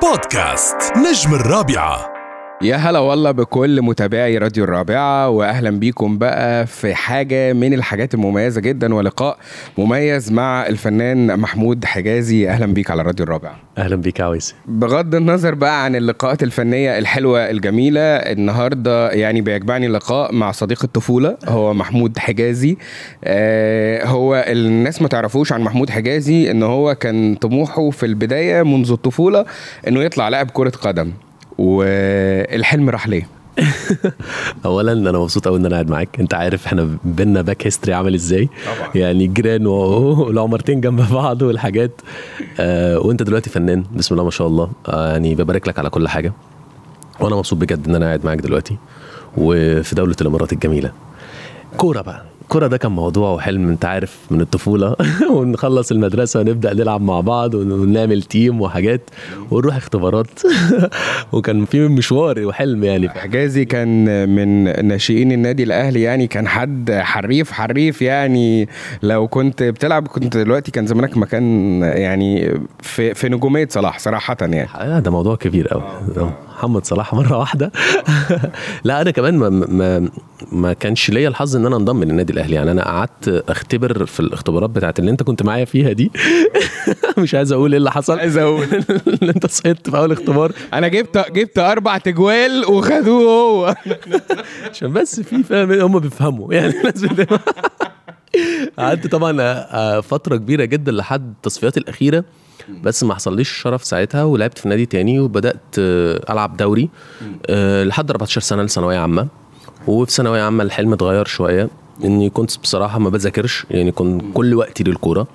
بودكاست نجم الرابعة. يا هلا والله بكل متابعي راديو الرابعة وأهلا بيكم بقى في حاجة من الحاجات المميزة جدا ولقاء مميز مع الفنان محمود حجازي. أهلا بيك على راديو الرابعة. أهلا بيك يا عويس. بغض النظر بقى عن اللقاءات الفنية الحلوة الجميلة النهاردة يعني بيجمعني لقاء مع صديق الطفولة هو محمود حجازي. آه هو الناس ما تعرفوش عن محمود حجازي إن هو كان طموحه في البداية منذ الطفولة إنه يطلع لاعب كرة قدم. والحلم راح ليه؟ اولا أنا مبسوط قوي إن أنا قاعد معاك. أنت عارف إحنا بينا back history عامل إزاي. طبعا. يعني جيران والعمرتين جنب بعض والحاجات. آه وأنت دلوقتي فنان. بسم الله ما شاء الله. آه يعني ببارك لك على كل حاجة. وأنا مبسوط بجد إن أنا قاعد معاك دلوقتي. وفي دولة الإمارات الجميلة. كورة بقى. كرة ده كان موضوع وحلم انت عارف من الطفولة. ونخلص المدرسة ونبدأ نلعب مع بعض ونعمل team وحاجات ونروح اختبارات. وكان في مشوار وحلم يعني. حجازي كان من ناشئين النادي الأهلي يعني كان حد حريف حريف يعني. لو كنت بتلعب كنت دلوقتي كان زمانك مكان يعني في في نجومية صلاح صراحة يعني. آه، ده موضوع كبير قوي محمد صلاح مرة واحدة. لا أنا كمان ما, ما ما كانش ليا الحظ إن أنا انضم للنادي الأهلي. يعني أنا قعدت أختبر في الاختبارات بتاعت اللي أنت كنت معايا فيها دي. مش عايز أقول إيه اللي حصل. عايز أقول. اللي أنت سقطت في أول اختبار. أنا جبت جبت أربع تجوال وخدوه هو. عشان بس في فاهم هم بيفهموا. يعني بتفهم. قعدت طبعا آه، فترة كبيرة جدا لحد التصفيات الأخيرة. بس ما حصليش الشرف ساعتها ولعبت في نادي تاني وبدأت آه، ألعب دوري آه، لحد 14 سنة لثانوية عامة. وفي ثانوية عامة الحلم اتغير شوية إني كنت بصراحة ما بذاكرش يعني كنت كل وقتي للكورة.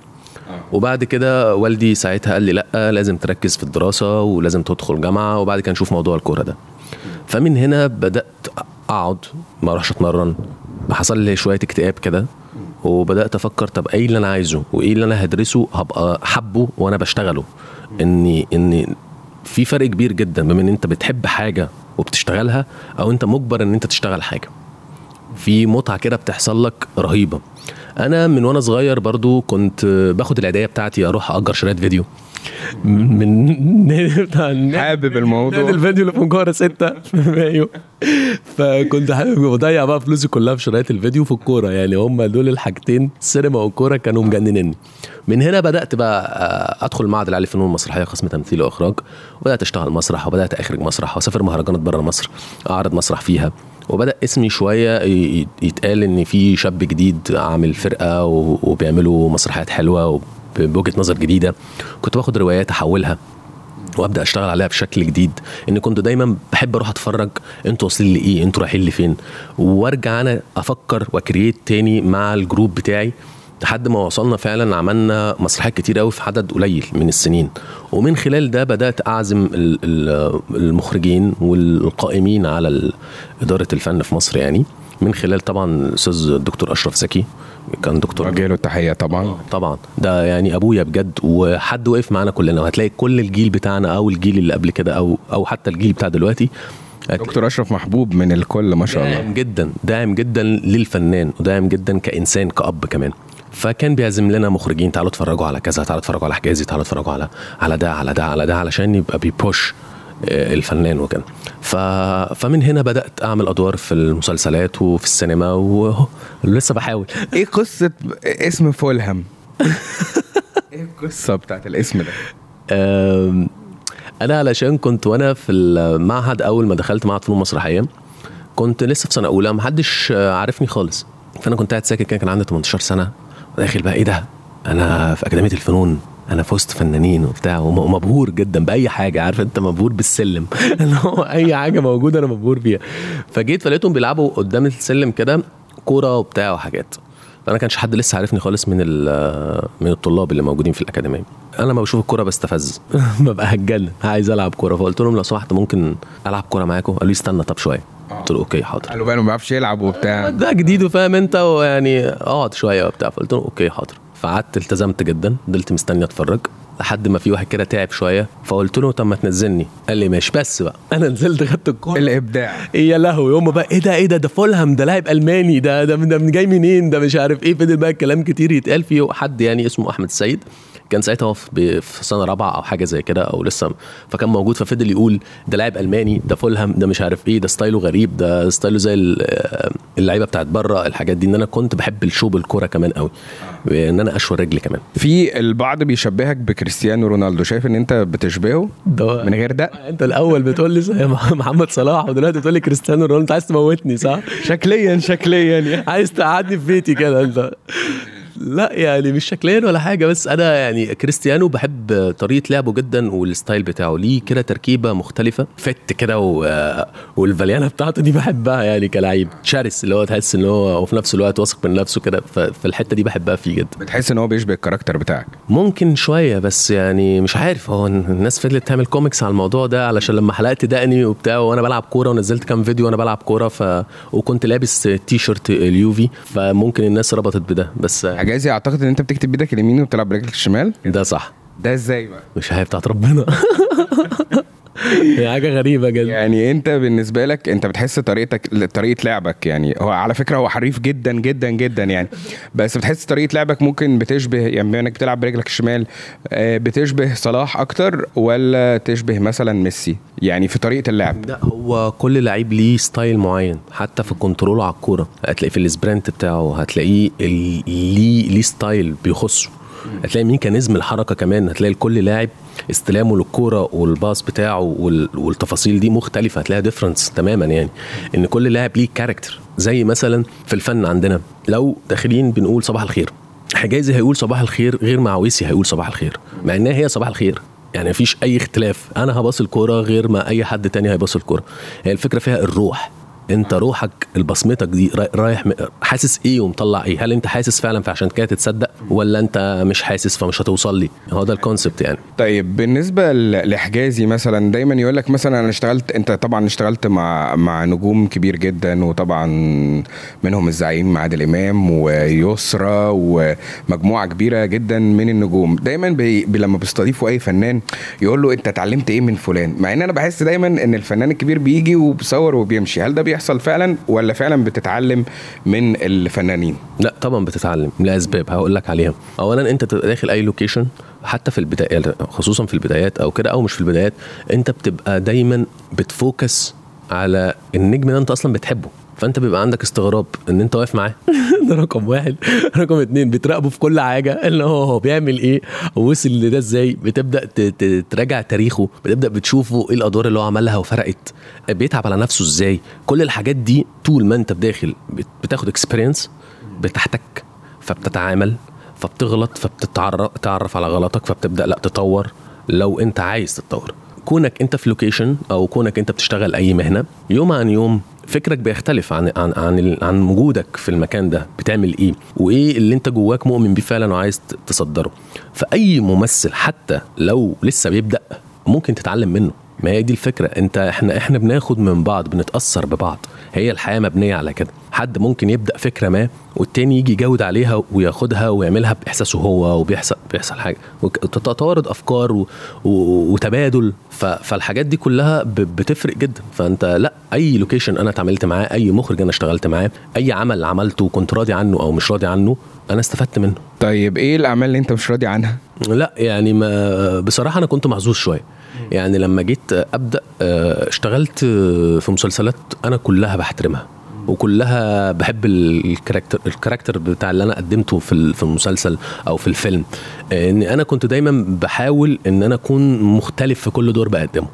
وبعد كده والدي ساعتها قال لي لأ لازم تركز في الدراسة ولازم تدخل جامعة وبعد كده نشوف موضوع الكورة ده. فمن هنا بدأت أقعد ما أروحش أتمرن. حصل لي شوية اكتئاب كده. وبدأت أفكر طب إيه اللي أنا عايزه وإيه اللي أنا هدرسه هبقى حبه وأنا بشتغله. إني إني في فرق كبير جدا بما إن أنت بتحب حاجة وبتشتغلها أو أنت مجبر إن أنت تشتغل حاجة. في متعة كده بتحصل لك رهيبة. أنا من وأنا صغير برضو كنت باخد العيدية بتاعتي أروح اجر شرايط فيديو. من بتاع حابب الموضوع. نادي الفيديو اللي في مجوهرة ستة. في مايو. فكنت بضيع بقى فلوسي كلها في شرايط الفيديو في الكورة. يعني هم دول الحاجتين السينما والكورة كانوا مجننني. من هنا بدأت بقى آه، أدخل معهد العالي للفنون المسرحية قسم تمثيل وإخراج. وبدأت أشتغل مسرح وبدأت أخرج مسرح وأسافر مهرجانات بره مصر أعرض مسرح فيها. وبدأ اسمي شوية يتقال إن في شاب جديد عامل فرقة وبيعملوا مسرحيات حلوة بوجهه نظر جديدة. كنت باخد روايات أحولها وأبدأ أشتغل عليها بشكل جديد. إن كنت دايما بحب أروح أتفرج أنتوا واصلين لإيه أنتوا رايحين لفين. وأرجع أنا أفكر واكريت تاني مع الجروب بتاعي. لحد ما وصلنا فعلا عملنا مسرحيات كتير قوي في عدد قليل من السنين. ومن خلال ده بدأت أعزم ال- ال- المخرجين والقائمين على إدارة الفن في مصر يعني. من خلال طبعا الاستاذ الدكتور أشرف زكي كان دكتور. له التحية طبعا. طبعا. ده يعني أبويا بجد وحد وقف معانا كلنا. وهتلاقي كل الجيل بتاعنا أو الجيل اللي قبل كده أو أو حتى الجيل بتاع دلوقتي. دكتور أشرف محبوب من الكل ما شاء الله. داعم جدا. داعم جدا للفنان وداعم جدا كإنسان كأب كمان. فكان بيعزم لنا مخرجين تعالوا اتفرجوا على كذا تعالوا اتفرجوا على حجازي تعالوا اتفرجوا على على ده على ده على ده علشان يبقى بيبوش آه، الفنان وكده. ف... فمن هنا بدأت أعمل أدوار في المسلسلات وفي السينما ولسه بحاول. إيه قصة اسم فولهام؟ إيه القصة بتاعت الاسم ده؟ أنا علشان كنت وأنا في المعهد أول ما دخلت معهد فنون مسرحية كنت لسه في سنة أولى محدش عارفني خالص. فأنا كنت قاعد ساكت كان عندي 18 سنة. وداخل بقى إيه ده؟ أنا في أكاديمية الفنون أنا في وسط فنانين وبتاع وم- ومبهور جدا بأي حاجة عارف أنت؟ مبهور بالسلم. اللي هو أي حاجة موجودة أنا مبهور بيها. فجيت فلقيتهم بيلعبوا قدام السلم كده كورة وبتاع وحاجات. فأنا كانش حد لسه عارفني خالص من من الطلاب اللي موجودين في الأكاديمية. أنا لما بشوف الكورة بستفز. ببقى هتجنن عايز ألعب كورة. فقلت لهم لو سمحت ممكن ألعب كورة معاكم؟ قالوا لي استنى طب شوية. قلت له okay حاضر. قالوا بقى ما بيعرفش يلعب وبتاع. ده جديد وفاهم انت ويعني اقعد شوية وبتاع فقلت له okay حاضر. فقعدت التزمت جدا فضلت مستني أتفرج لحد ما في واحد كده تعب شوية فقلت له طب ما تنزلني. قال لي ماشي بس بقى. أنا نزلت خدت الكورة. الإبداع. يا لهوي هم بقى إيه ده إيه ده ده فولهام ده لاعب ألماني ده ده من, جاي منين ده مش عارف إيه فضل بقى كلام كتير يتقال فيه حد يعني اسمه أحمد السيد كان ساعتها هو في سنة رابعة أو حاجة زي كده أو لسه فكان موجود ففضل يقول ده لاعب ألماني ده فولهام ده مش عارف إيه ده style ه غريب ده style ه زي ال- اللعيبة بتاعت بره الحاجات دي إن أنا كنت بحب ال show بالكوره كمان قوي إن أنا أشول رجلي كمان. في البعض بيشبهك بكريستيانو رونالدو شايف إن أنت بتشبهه؟ ده من غير ده؟ أنت الأول بتقول لي زي محمد صلاح ودلوقتي بتقول لي كريستيانو رونالدو أنت عايز تموتني صح؟ شكليا شكليا يعني. عايز تقعدني في بيتي كده أنت. لا يعني مش شكليا ولا حاجة بس أنا يعني كريستيانو بحب طريقة لعبه جدا وال style بتاعه. ليه كده تركيبة مختلفة فت كده و... والفاليانة بتاعته دي بحبها يعني كلاعب. شرس اللي هو تحس إن هو وفي نفس الوقت واثق من نفسه كده فالحته دي بحبها فيه جدا. بتحس إن هو بيشبه ال character بتاعك؟ ممكن شوية بس يعني مش عارف. هو الناس فضلت تعمل كوميكس على الموضوع ده علشان لما حلقت دقني وبتاع وأنا بلعب كورة ونزلت كام فيديو وأنا بلعب كورة ف وكنت لابس تي شيرت اليوفي فممكن الناس ربطت بده. بس حجازي أعتقد إن أنت بتكتب بإيدك اليمين وبتلعب برجلك الشمال؟ ده صح. ده إزاي بقى؟ مش عارف بتاعت ربنا. هي حاجة غريبة جدا. يعني انت بالنسبة لك انت بتحس طريقتك طريقة لعبك يعني. هو على فكرة هو حريف جدا جدا جدا يعني. بس بتحس طريقة لعبك ممكن بتشبه يعني بما انك بتلعب برجلك الشمال آه، بتشبه صلاح أكتر ولا تشبه مثلا ميسي؟ يعني في طريقة اللعب. لا هو كل لعيب ليه style معين. حتى في control ه على الكورة. هتلاقيه في ال sprint بتاعه هتلاقيه ليه ليه style بيخصه. هتلاقي mechanism الحركة كمان. هتلاقي لكل لاعب استلامه للكورة وال pass بتاعه وال- والتفاصيل دي مختلفة هتلاقيها difference تماما يعني إن كل لاعب ليه character زي مثلا في الفن عندنا لو داخلين بنقول صباح الخير حجازي هيقول صباح الخير غير ما عويسي هيقول صباح الخير مع إنها هي صباح الخير. يعني مفيش أي اختلاف أنا هباص الكورة غير ما أي حد تاني هيباص الكورة. هي الفكرة فيها الروح. انت روحك البصمتك دي راي- رايح حاسس إيه ومطلع إيه؟ هل انت حاسس فعلا فعشان كده تتصدق ولا انت مش حاسس فمش هتوصل لي؟ هو ده ال concept يعني. طيب بالنسبة لحجازي مثلا دايما يقول لك مثلا أنا اشتغلت أنت طبعا اشتغلت مع مع نجوم كبير جدا وطبعا منهم الزعيم عادل إمام ويسرى ومجموعة كبيرة جدا من النجوم. دايما بي بي- لما بيستضيفوا أي فنان يقول له أنت اتعلمت إيه من فلان؟ مع إن أنا بحس دايما إن الفنان الكبير بيجي وبيصور وبيمشي. هل ده بيحصل فعلا ولا فعلا بتتعلم من الفنانين؟ لا طبعا بتتعلم لأسباب هقول لك عليها اولا أنت داخل أي location حتى في البدايات خصوصا في البدايات أو كده أو مش في البدايات أنت بتبقى دايما بت focus على النجم ده أنت أصلا بتحبه. فأنت بيبقى عندك استغراب إن أنت واقف معاه. ده رقم واحد. رقم اتنين بتراقبه في كل حاجة. اللي هو هو بيعمل إيه؟ ووصل لده إزاي؟ بتبدأ تراجع تاريخه. بتبدأ بتشوفه إيه الأدوار اللي هو عملها وفرقت. بيتعب على نفسه إزاي؟ كل الحاجات دي طول ما أنت بداخل بت- بتاخد experience بتحتك فبتتعامل فبتغلط فبتتعرف تعرف على غلطك فبتبدأ لأ تطور. لو أنت عايز تتطور. كونك أنت في location أو كونك أنت بتشتغل أي مهنة يوم عن يوم فكرك بيختلف عن عن عن, عن وجودك في المكان ده بتعمل إيه؟ وإيه اللي أنت جواك مؤمن بيه فعلا وعايز تصدره؟ فأي ممثل حتى لو لسه بيبدأ ممكن تتعلم منه. ما هي دي الفكرة. أنت إحنا إحنا بناخد من بعض بنتأثر ببعض. هي الحياة مبنية على كده. حد ممكن يبدأ فكرة ما والتاني يجي يجود عليها وياخدها ويعملها بإحساسه هو وبيحصل بيحصل حاجة. وتتوارد أفكار و... و... وتبادل. ف... فالحاجات دي كلها ب... بتفرق جدا. فأنت لأ أي لوكيشن أنا اتعاملت معاه أي مخرج أنا اشتغلت معاه أي عمل عملته وكنت راضي عنه أو مش راضي عنه أنا استفدت منه. طيب إيه الأعمال اللي أنت مش راضي عنها؟ لأ يعني ما بصراحة أنا كنت محظوظ شوية. يعني لما جيت أبدأ آه، اشتغلت في مسلسلات أنا كلها بحترمها. وكلها بحب ال- ال character ال character بتاع اللي أنا قدمته في في المسلسل أو في الفيلم. إن أنا كنت دايما بحاول إن أنا أكون مختلف في كل دور بقدمه.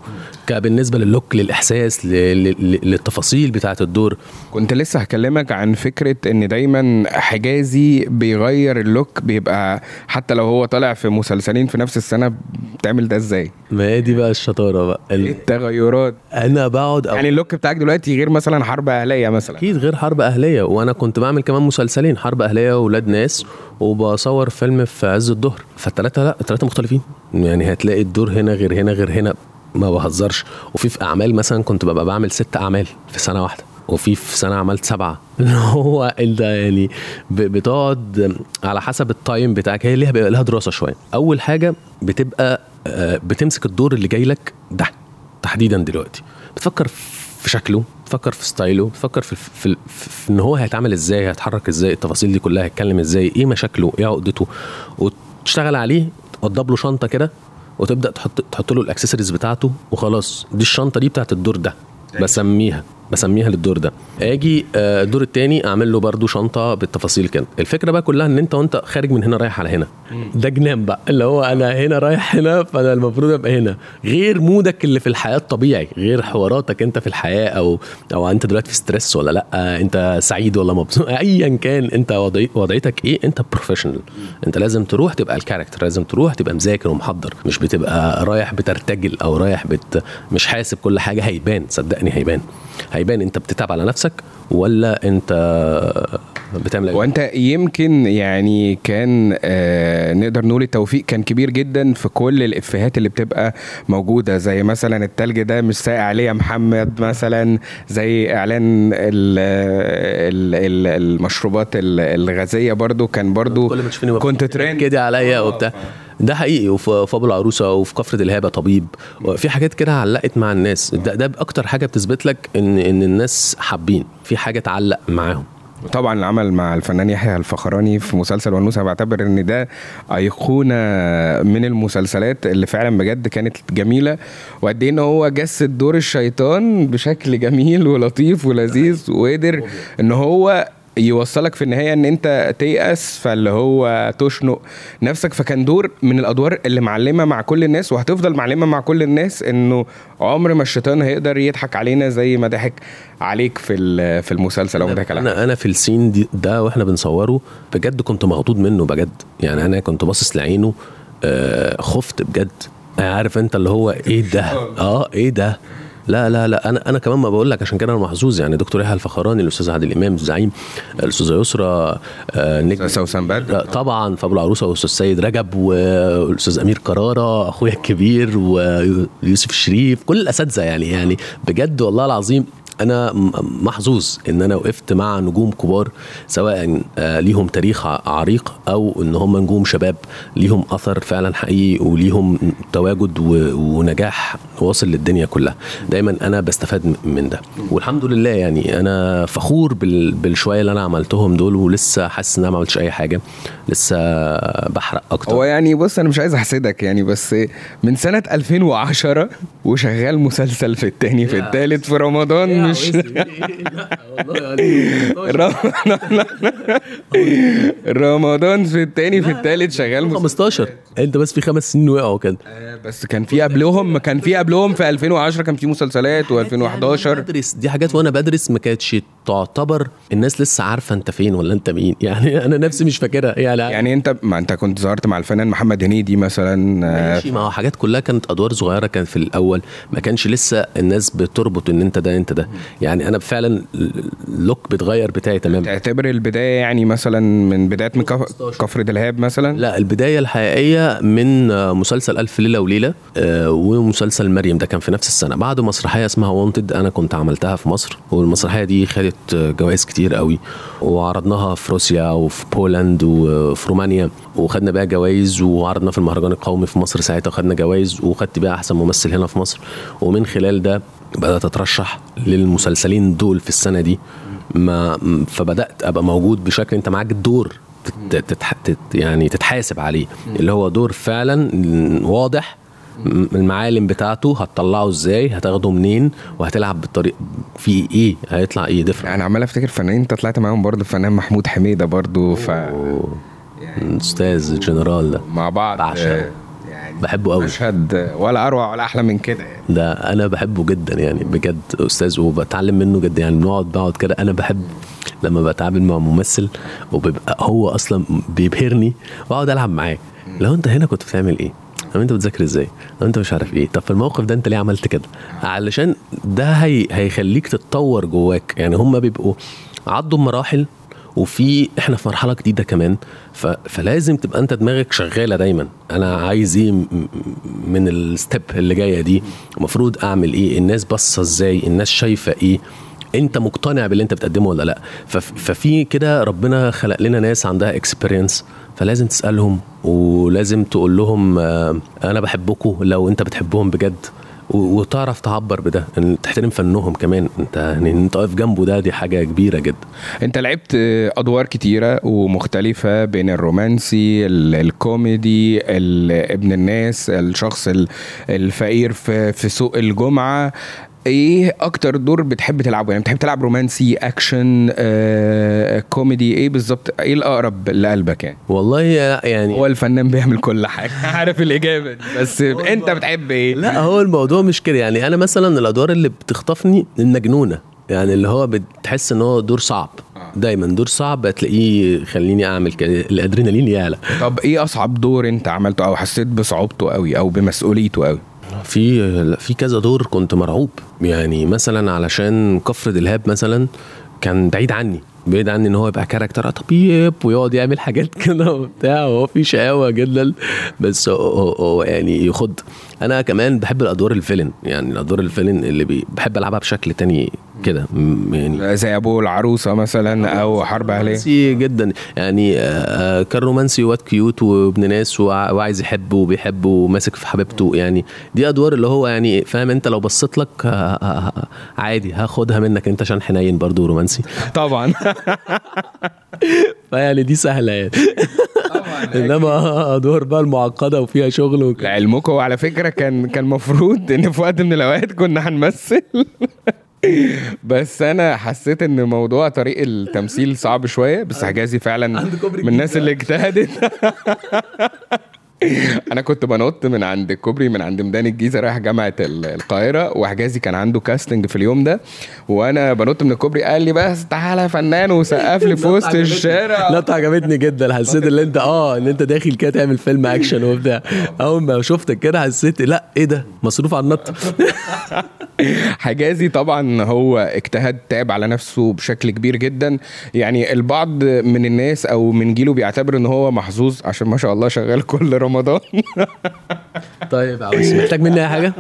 كبالنسبه لل look للإحساس للتفاصيل بتاعة الدور. كنت لسه هكلمك عن فكرة إن دايما حجازي بيغير ال look بيبقى حتى لو هو طالع في مسلسلين في نفس السنة بتعمل ده إزاي؟ ما هي دي بقى الشطارة بقى. ال- التغيرات؟ أنا بقعد أو يعني اللوك بتاعك دلوقتي غير مثلا حرب أهلية مثلا. أكيد غير حرب أهلية. وأنا كنت بعمل كمان مسلسلين حرب أهلية واولاد ناس وبصور فيلم في عز الظهر. فالثلاثه لا الثلاثه مختلفين. يعني هتلاقي الدور هنا غير هنا غير هنا. ما بهزرش. وفي في أعمال مثلا كنت ببقى بعمل ست أعمال في سنة واحدة وفي في سنة عملت سبعة. اللي هو انت يعني؟ ب- بتقعد على حسب ال time بتاعك. هي ليها لها دراسة شوية. أول حاجة بتبقى آه، بتمسك الدور اللي جاي لك ده تحديدا دلوقتي. بتفكر في شكله بتفكر في style ه بتفكر في, في, في, إن هو هيتعامل إزاي هيتحرك إزاي التفاصيل دي كلها هيتكلم إزاي إيه مشاكله إيه عقدته. وتشتغل عليه توضب له شنطة كده وتبدأ تحط تحط له الاكسسوارز بتاعته وخلاص. دي الشنطة دي بتاعت الدور ده بسميها. بسميها للدور ده. آجي آه، الدور التاني أعمل له برضو شنطة بالتفاصيل كده. الفكرة بقى كلها إن أنت وأنت خارج من هنا رايح على هنا. ده جنان بقى. اللي هو أنا هنا رايح هنا فأنا المفروض أبقى هنا. غير mood ك اللي في الحياة الطبيعي. غير حواراتك أنت في الحياة أو أو أنت دلوقتي في stress ولا لأ أنت سعيد ولا مبسوط. ايا كان أنت وضعي- وضعيتك إيه أنت professional أنت لازم تروح تبقى ال character لازم تروح تبقى مذاكر ومحضر. مش بتبقى رايح بترتجل أو رايح بت مش حاسب كل حاجة هيبان. صدقني هيبان. هيبان انت بتتعب على نفسك ولا انت بتعمل إيه؟ وانت يمكن يعني كان آه نقدر نقول التوفيق كان كبير جدا في كل الإفيهات اللي بتبقى موجودة زي مثلا التلج ده مش ساقع عليه يا محمد مثلا زي إعلان ال ال ال المشروبات ال- الغازية برضو كان برضو كل ما تشوفني كنت ترند كده عليا وبتاع. ده حقيقي وفي في ابو العروسه وفي كفر الهابه طبيب. في حاجات كده علقت مع الناس. ده, ده أكتر حاجة بتثبت لك إن إن الناس حابين في حاجة تعلق معاهم. طبعا العمل مع الفنان يحيى الفخراني في مسلسل ونوسة بعتبر إن ده أيقونة من المسلسلات اللي فعلا بجد كانت جميلة. وقد إيه إن هو جسد دور الشيطان بشكل جميل ولطيف ولذيذ وقدر إن هو يوصلك في النهاية إن أنت تيأس فاللي هو تشنق نفسك. فكان دور من الأدوار اللي معلمة مع كل الناس وهتفضل معلمة مع كل الناس إنه عمر ما الشيطان هيقدر يضحك علينا زي ما ضحك عليك في في المسلسل أو ضحك أنا أنا في السين دي ده وإحنا بنصوره بجد كنت مخضوض منه بجد. يعني أنا كنت باصص لعينه آه خفت بجد. عارف أنت اللي هو إيه ده؟ آه إيه ده؟ لا لا لا أنا أنا كمان ما بقول لك عشان كده أنا محظوظ. يعني دكتور يحيى الفخراني الأستاذ عادل إمام الزعيم الأستاذة يسرى آه نجم سوسن بدر طبعا في ابو العروسه والأستاذ سيد رجب والأستاذ أمير كرارة أخويا الكبير ويوسف الشريف كل الأساتذة يعني. يعني بجد والله العظيم أنا محظوظ إن أنا وقفت مع نجوم كبار سواء آه، ليهم تاريخ عريق أو إن هم نجوم شباب ليهم أثر فعلا حقيقي وليهم تواجد و- واصل للدنيا كلها. دايما أنا بستفاد من ده. والحمد لله يعني أنا فخور بال- بالشوية اللي أنا عملتهم دول ولسه حاسس إن أنا ما عملتش أي حاجة. لسه بحرق أكتر. هو يعني بص أنا مش عايز أحسدك يعني بس من سنة 2010 وشغال مسلسل في التاني في التالت في رمضان مش رمضان رمضان في التاني في التالت شغال مسلسل 15 انت بس في خمس سنين وقعوا كده. بس كان في قبلهم كان في قبلهم في 2010 كان في مسلسلات و2011 بدرس. دي حاجات وأنا بدرس ما كانتش تعتبر الناس لسه عارفة أنت فين ولا أنت مين. يعني أنا نفسي مش فاكرها. يعني يعني أنت ما أنت كنت ظهرت مع الفنان محمد هنيدي مثلا ماشي. ما هو حاجات كلها كانت أدوار صغيرة كانت في الأول. ما كانش لسه الناس بتربط إن أنت ده أنت ده. يعني أنا فعلا اللوك بيتغير بتاعي تماما. تعتبر البداية يعني مثلا من بدايه من كف- كفر دلهاب مثلا؟ لا البداية الحقيقية من مسلسل ألف ليلة وليلة آه، ومسلسل مريم ده كان في نفس السنة. بعد مسرحية اسمها وونتد أنا كنت عملتها في مصر والمسرحية دي خدت جوائز كتير قوي وعرضناها في روسيا وفي بولند وفي رومانيا وخدنا بيها جوائز وعرضنا في المهرجان القومي في مصر ساعتها خدنا جوائز وخدت بيها أحسن ممثل هنا في مصر. ومن خلال ده بدأت أترشح للمسلسلين دول في السنة دي. ما فبدأت أبقى موجود بشكل أنت معاك الدور تت- تتح... تت... يعني تتحاسب عليه اللي هو دور فعلا واضح المعالم بتاعته هتطلعه إزاي هتاخده منين وهتلعب بالطريق في إيه؟ هيطلع إيه different أنا عمال أفتكر فنانين أنت طلعت معاهم برضه الفنان محمود حميدة برضه ف أستاذ جنرال ده. مع بعض. بعشقه. يعني بحبه قوي مشهد ولا أروع ولا أحلى من كده يعني. ده أنا بحبه جدا يعني بجد أستاذ وبتعلم منه جدا يعني بنقعد بقعد كده. أنا بحب لما بتعامل مع ممثل وبيبقى هو أصلا بيبهرني وأقعد ألعب معاه. لو أنت هنا كنت بتعمل إيه؟ لو انت بتذاكر إزاي؟ لو انت مش عارف إيه؟ طب في الموقف ده انت ليه عملت كده؟ علشان ده هي... هيخليك تتطور جواك. يعني هم بيبقوا عدوا مراحل وفي إحنا في مرحلة جديدة كمان. ف... فلازم تبقى انت دماغك شغالة دايما. أنا عايز إيه من الستيب اللي جاية دي؟ المفروض اعمل إيه؟ الناس باصة إزاي؟ الناس شايفة إيه؟ انت مقتنع باللي انت بتقدمه ولا لا. فف- ففي كده ربنا خلق لنا ناس عندها experience فلازم تسألهم ولازم تقول لهم آه، أنا بحبكم لو انت بتحبهم بجد. وتعرف تعبر بده إن تحترم فنهم كمان. انت يعني انت واقف جنبه ده دي حاجة كبيرة جدا. انت لعبت أدوار كتيرة ومختلفة بين الرومانسي ال- الكوميدي ال- ابن الناس الشخص ال- الفقير في في سوق الجمعة. إيه أكتر دور بتحب تلعبه؟ يعني بتحب تلعب رومانسي اكشن آه، كوميدي؟ إيه بالظبط؟ إيه الأقرب لقلبك يعني؟ والله يعني هو الفنان بيعمل كل حاجة. عارف الإجابة. دي بس انت بتحب إيه؟ لا هو الموضوع مش كده. يعني أنا مثلا الأدوار اللي بتخطفني المجنونة. يعني اللي هو بتحس إن هو دور صعب. دايما دور صعب هتلاقيه يخليني أعمل كده. الأدرينالين يعلى. طب إيه أصعب دور انت عملته أو حسيت بصعوبته قوي أو بمسؤوليته قوي في في كذا دور كنت مرعوب. يعني مثلا علشان كفر دلهاب مثلا كان بعيد عني. بعيد عني إن هو يبقى character طبيب ويقعد يعمل حاجات كده وبتاع. وهو في شقاوة جدا بس هو يعني يخض. أنا كمان بحب الأدوار ال villain يعني الأدوار ال villain اللي بي بحب ألعبها بشكل تاني كده يعني زي أبو العروسة مثلا أو حرب أهلية. رومانسي جدا يعني آه، آه، كان رومانسي واد cute وابن ناس وع- وعايز يحب وبيحب وماسك في حبيبته يعني دي أدوار اللي هو يعني فاهم أنت لو بصيت لك آه، عادي هاخدها منك أنت عشان حنين برضو رومانسي. طبعا. فيعني دي سهلة يعني. إنما أدوار بقى المعقدة وفيها شغل وك... لعلمكم على فكرة كان كان المفروض إن في وقت من الأوقات كنا هنمثل. بس أنا حسيت إن موضوع طريق التمثيل صعب شوية بس حجازي فعلا من الناس اللي اجتهدت. أنا كنت بنط من عند الكوبري من عند ميدان الجيزة رايح جامعة ال- القاهرة وحجازي كان عنده casting في اليوم ده وأنا بنط من الكوبري قال لي بس تعالى يا فنان وسقف لي في وسط الشارع. لا عجبتني جدا. حسيت إن أنت آه إن أنت داخل كده تعمل فيلم اكشن وبتاع. أول ما شفتك كده حسيت لا إيه ده؟ مصروف على النط. حجازي طبعا هو اجتهد تعب على نفسه بشكل كبير جدا. يعني البعض من الناس أو من جيله بيعتبر إن هو محظوظ عشان ما شاء الله شغال كل رمضان. طيب عاوز محتاج مني أي حاجة؟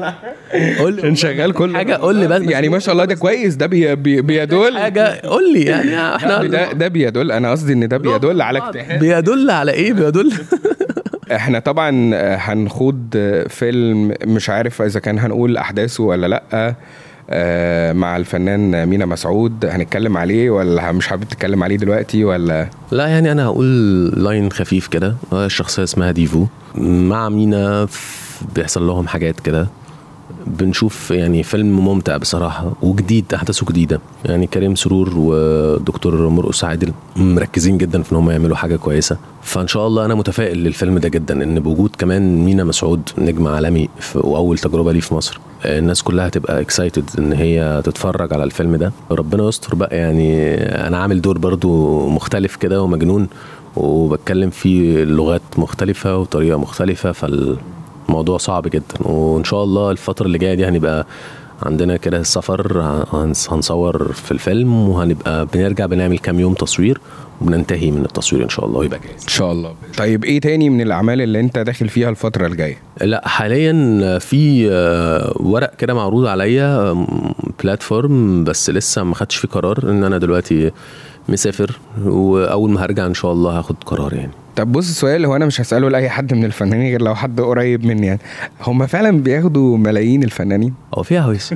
قول لي. شغال كل حاجة قول لي بس. يعني ما شاء الله ده كويس ده بي بي بيدل. حاجة؟ قول لي يعني إحنا ده ده بيدل. أنا قصدي إن ده بيدل على اجتهاد. بيدل على إيه؟ بيدل. إحنا طبعا هنخوض فيلم مش عارف إذا كان هنقول أحداثه ولا لأ. آه، مع الفنان مينا مسعود. هنتكلم عليه ولا مش حابب تتكلم عليه دلوقتي ولا؟ لا يعني أنا هقول line خفيف كده. الشخصيه اسمها ديفو. مع مينا بيحصل لهم حاجات كده. بنشوف يعني فيلم ممتع بصراحة وجديد أحداثه جديدة. يعني كريم سرور ودكتور مرقس عادل مركزين جدا في إن هم يعملوا حاجة كويسة. فإن شاء الله أنا متفائل للفيلم ده جدا إن بوجود كمان مينا مسعود نجم عالمي وأول تجربة ليه في مصر. الناس كلها هتبقى excited إن هي تتفرج على الفيلم ده. ربنا يستر بقى. يعني أنا عامل دور برضو مختلف كده ومجنون وبتكلم فيه لغات مختلفة وطريقة مختلفة فالموضوع صعب جدا. وإن شاء الله الفترة اللي جاية دي هنبقى عندنا كده السفر هنص- هنصور في الفيلم وهنبقى بنرجع بنعمل كام يوم تصوير وبننتهي من التصوير إن شاء الله. ويبقى جاهز. إن شاء الله. طيب إيه تاني من الأعمال اللي أنت داخل فيها الفترة الجاية؟ لا حاليا في آه، ورق كده معروض عليا بلاتفورم بس لسه ما خدتش فيه قرار إن أنا دلوقتي مسافر وأول ما هرجع إن شاء الله هاخد قرار يعني. طب بص السؤال هو أنا مش هسأله لأي حد من الفنانين غير لو حد قريب مني يعني. هم فعلا بياخدوا ملايين الفنانين. هو فيها هويس.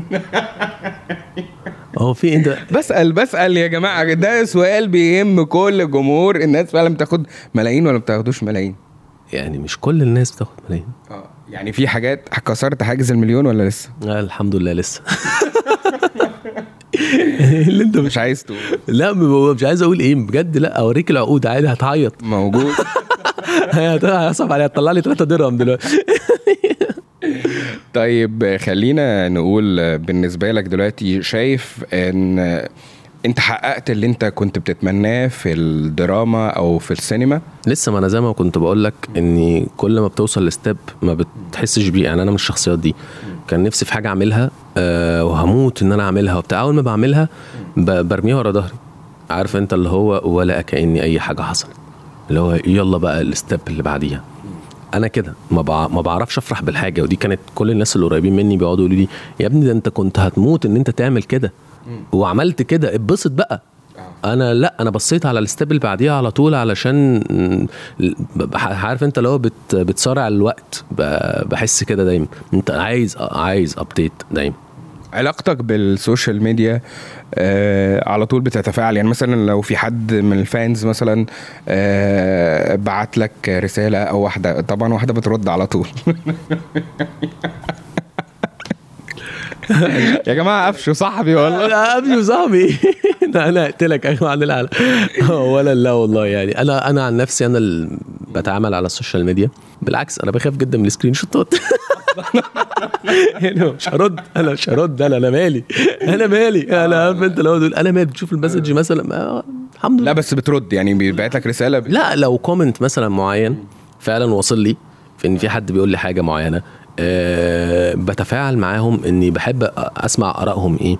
هو في انت بسأل بسأل يا جماعة ده سؤال بيهم كل الجمهور الناس فعلا بتاخد ملايين ولا ما بتاخدوش ملايين؟ يعني مش كل الناس بتاخد ملايين. آه يعني في حاجات كسرت حاجز المليون ولا لسه؟ آه الحمد لله لسه. اللي انت مش عايز تقول. لا مش عايز أقول إيه بجد لا اوريك العقود عادي هتعيط. موجود. هيصعب عليها تطلع لي 3 درهم دلوقتي. طيب خلينا نقول بالنسبة لك دلوقتي شايف إن أنت حققت اللي أنت كنت بتتمناه في الدراما أو في السينما؟ لسه ما أنا زي ما كنت بقول لك إني كل ما بتوصل لستيب ما بتحسش بيه. يعني أنا من الشخصيات دي كان نفسي في حاجة أعملها أه وهموت إن أنا أعملها وبتاع. أول ما بعملها برميها ورا ظهري. عارف أنت اللي هو ولا كأني أي حاجة حصلت. اللي هو يلا بقى ال step اللي بعديها. أنا كده. ما بع... ما بعرفش أفرح بالحاجة. ودي كانت كل الناس اللي قريبين مني بيقعدوا يقولوا لي يا ابني ده أنت كنت هتموت إن أنت تعمل كده. وعملت كده. اتبسط بقى. أنا لأ أنا بصيت على ال step اللي بعديها على طول علشان عارف أنت لو بت بتصارع الوقت. ب- بحس كده دايما. أنت عايز عايز update دايما. علاقتك بال social media آه على طول بتتفاعل. يعني مثلا لو في حد من ال fans مثلا آه بعت لك رسالة أو واحدة طبعا واحدة بترد على طول. يا جماعة قفشوا صاحبي والله. ابني وصاحبي لا أنا اقتلك يا جماعة العالم ولا لا والله يعني أنا أنا عن نفسي أنا اللي بتعامل على ال social media. بالعكس أنا بخاف جدا من ال screenshot ات. يعني مش هرد أنا مش هرد أنا أنا مالي. أنا مالي. أنا عارف أنت لو أنا مالي. بتشوف ال message مثلا الحمد لله. لا بس بترد يعني بيبعت لك رسالة. ب... لا لو comment مثلا معين فعلا واصل لي في إن في حد بيقول لي حاجة معينة أه بتفاعل معاهم إني بحب أسمع آرائهم إيه؟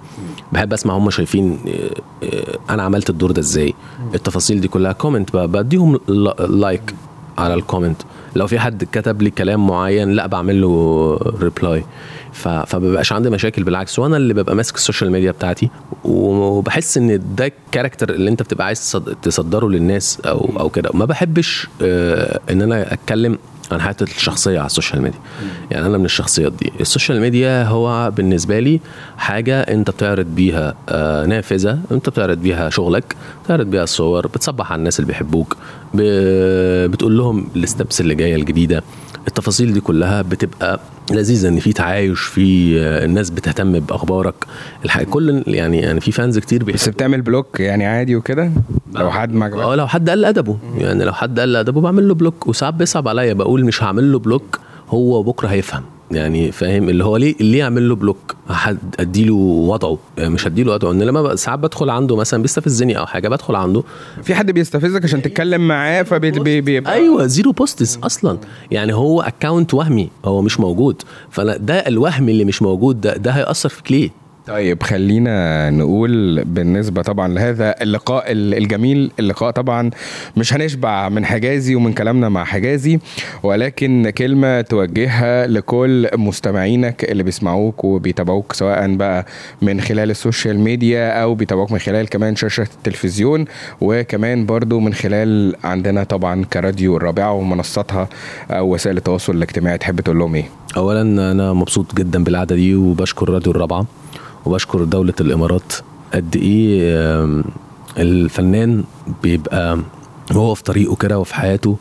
بحب أسمع هم شايفين أه أه أنا عملت الدور ده إزاي؟ التفاصيل دي كلها comment بديهم like على ال comment لو في حد كتب لي كلام معين لا بعمل له reply فمبقاش عندي مشاكل بالعكس وأنا اللي ببقى ماسك ال social media بتاعتي وبحس إن ده ال character اللي أنت بتبقى عايز تصد- تصدره للناس أو أو كده. ما بحبش آه، إن أنا أتكلم عن حياتي الشخصية على ال social media. يعني أنا من الشخصيات دي. ال social media هو بالنسبة لي حاجة أنت بتعرض بيها آه، نافذة أنت بتعرض بيها شغلك بتعرض بيها الصور بتصبح على الناس اللي بيحبوك بتقول لهم ال steps اللي جاية الجديدة. التفاصيل دي كلها بتبقى لذيذه إن في تعايش في آه، الناس بتهتم بأخبارك. الح... كل يعني يعني في fans كتير بس بيحبوا بتعمل block يعني عادي وكده؟ لو حد ما آه لو حد قل أدبه. يعني لو حد قل أدبه بعمل له block. وساعات بيصعب عليا. بقول مش هعمل له block هو بكرة هيفهم. يعني فاهم؟ اللي هو ليه ليه أعمل له block حد أديله وضعه. يعني مش هديله وضعه. ان لما ساعات بدخل عنده مثلا بيستفزني أو حاجة بدخل عنده. في حد بيستفزك عشان تتكلم معاه فبيبقى أيوه zero posts أصلا. يعني هو account وهمي هو مش موجود. فأنا ده الوهم اللي مش موجود ده ده هيأثر فيك ليه طيب خلينا نقول بالنسبة طبعا لهذا اللقاء ال- الجميل اللقاء طبعا مش هنشبع من حجازي ومن كلامنا مع حجازي ولكن كلمة توجهها لكل مستمعينك اللي بيسمعوك وبيتابعوك سواء بقى من خلال ال social media أو بيتابعوك من خلال كمان شاشة التلفزيون وكمان برضو من خلال عندنا طبعا كراديو الرابعة ومنصاتها أو وسائل التواصل الاجتماعي تحب تقول لهم إيه؟ اولا أنا مبسوط جدا بالقعدة دي وبشكر راديو الرابعة وبشكر دولة الإمارات قد آم، الفنان بيبقى وهو في طريقه كده وفي حياته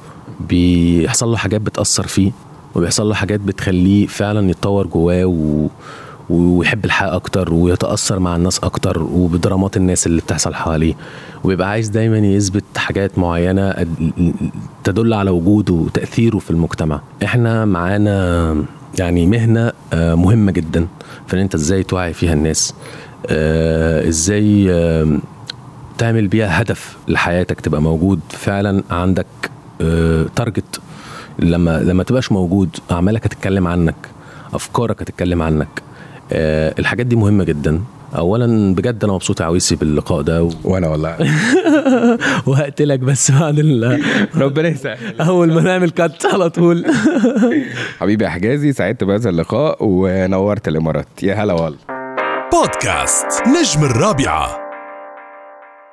بيحصل له حاجات بتأثر فيه وبيحصل له حاجات بتخليه فعلا يتطور جواه و... ويحب الحياة أكتر ويتأثر مع الناس أكتر وبدرامات الناس اللي بتحصل حواليه وبيبقى عايز دايما يثبت حاجات معينة أد- تدل على وجوده وتأثيره في المجتمع. إحنا معانا يعني مهنة آه، مهمة جدا. في ان أنت إزاي توعي فيها الناس؟ آه، إزاي آم، تعمل بيها هدف لحياتك تبقى موجود فعلا عندك تارجت لما لما تبقاش موجود أعمالك هتتكلم عنك أفكارك هتتكلم عنك. آه، الحاجات دي مهمة جدا. اولا بجد أنا مبسوط يا عويسي باللقاء ده. و... وأنا والله. وهقتلك بس بعد ال... ربنا يسهل. أول ما نعمل كات على طول. حبيبي يا حجازي سعدت بهذا اللقاء ونورت الإمارات. يا هلا والله. بودكاست نجم الرابعة.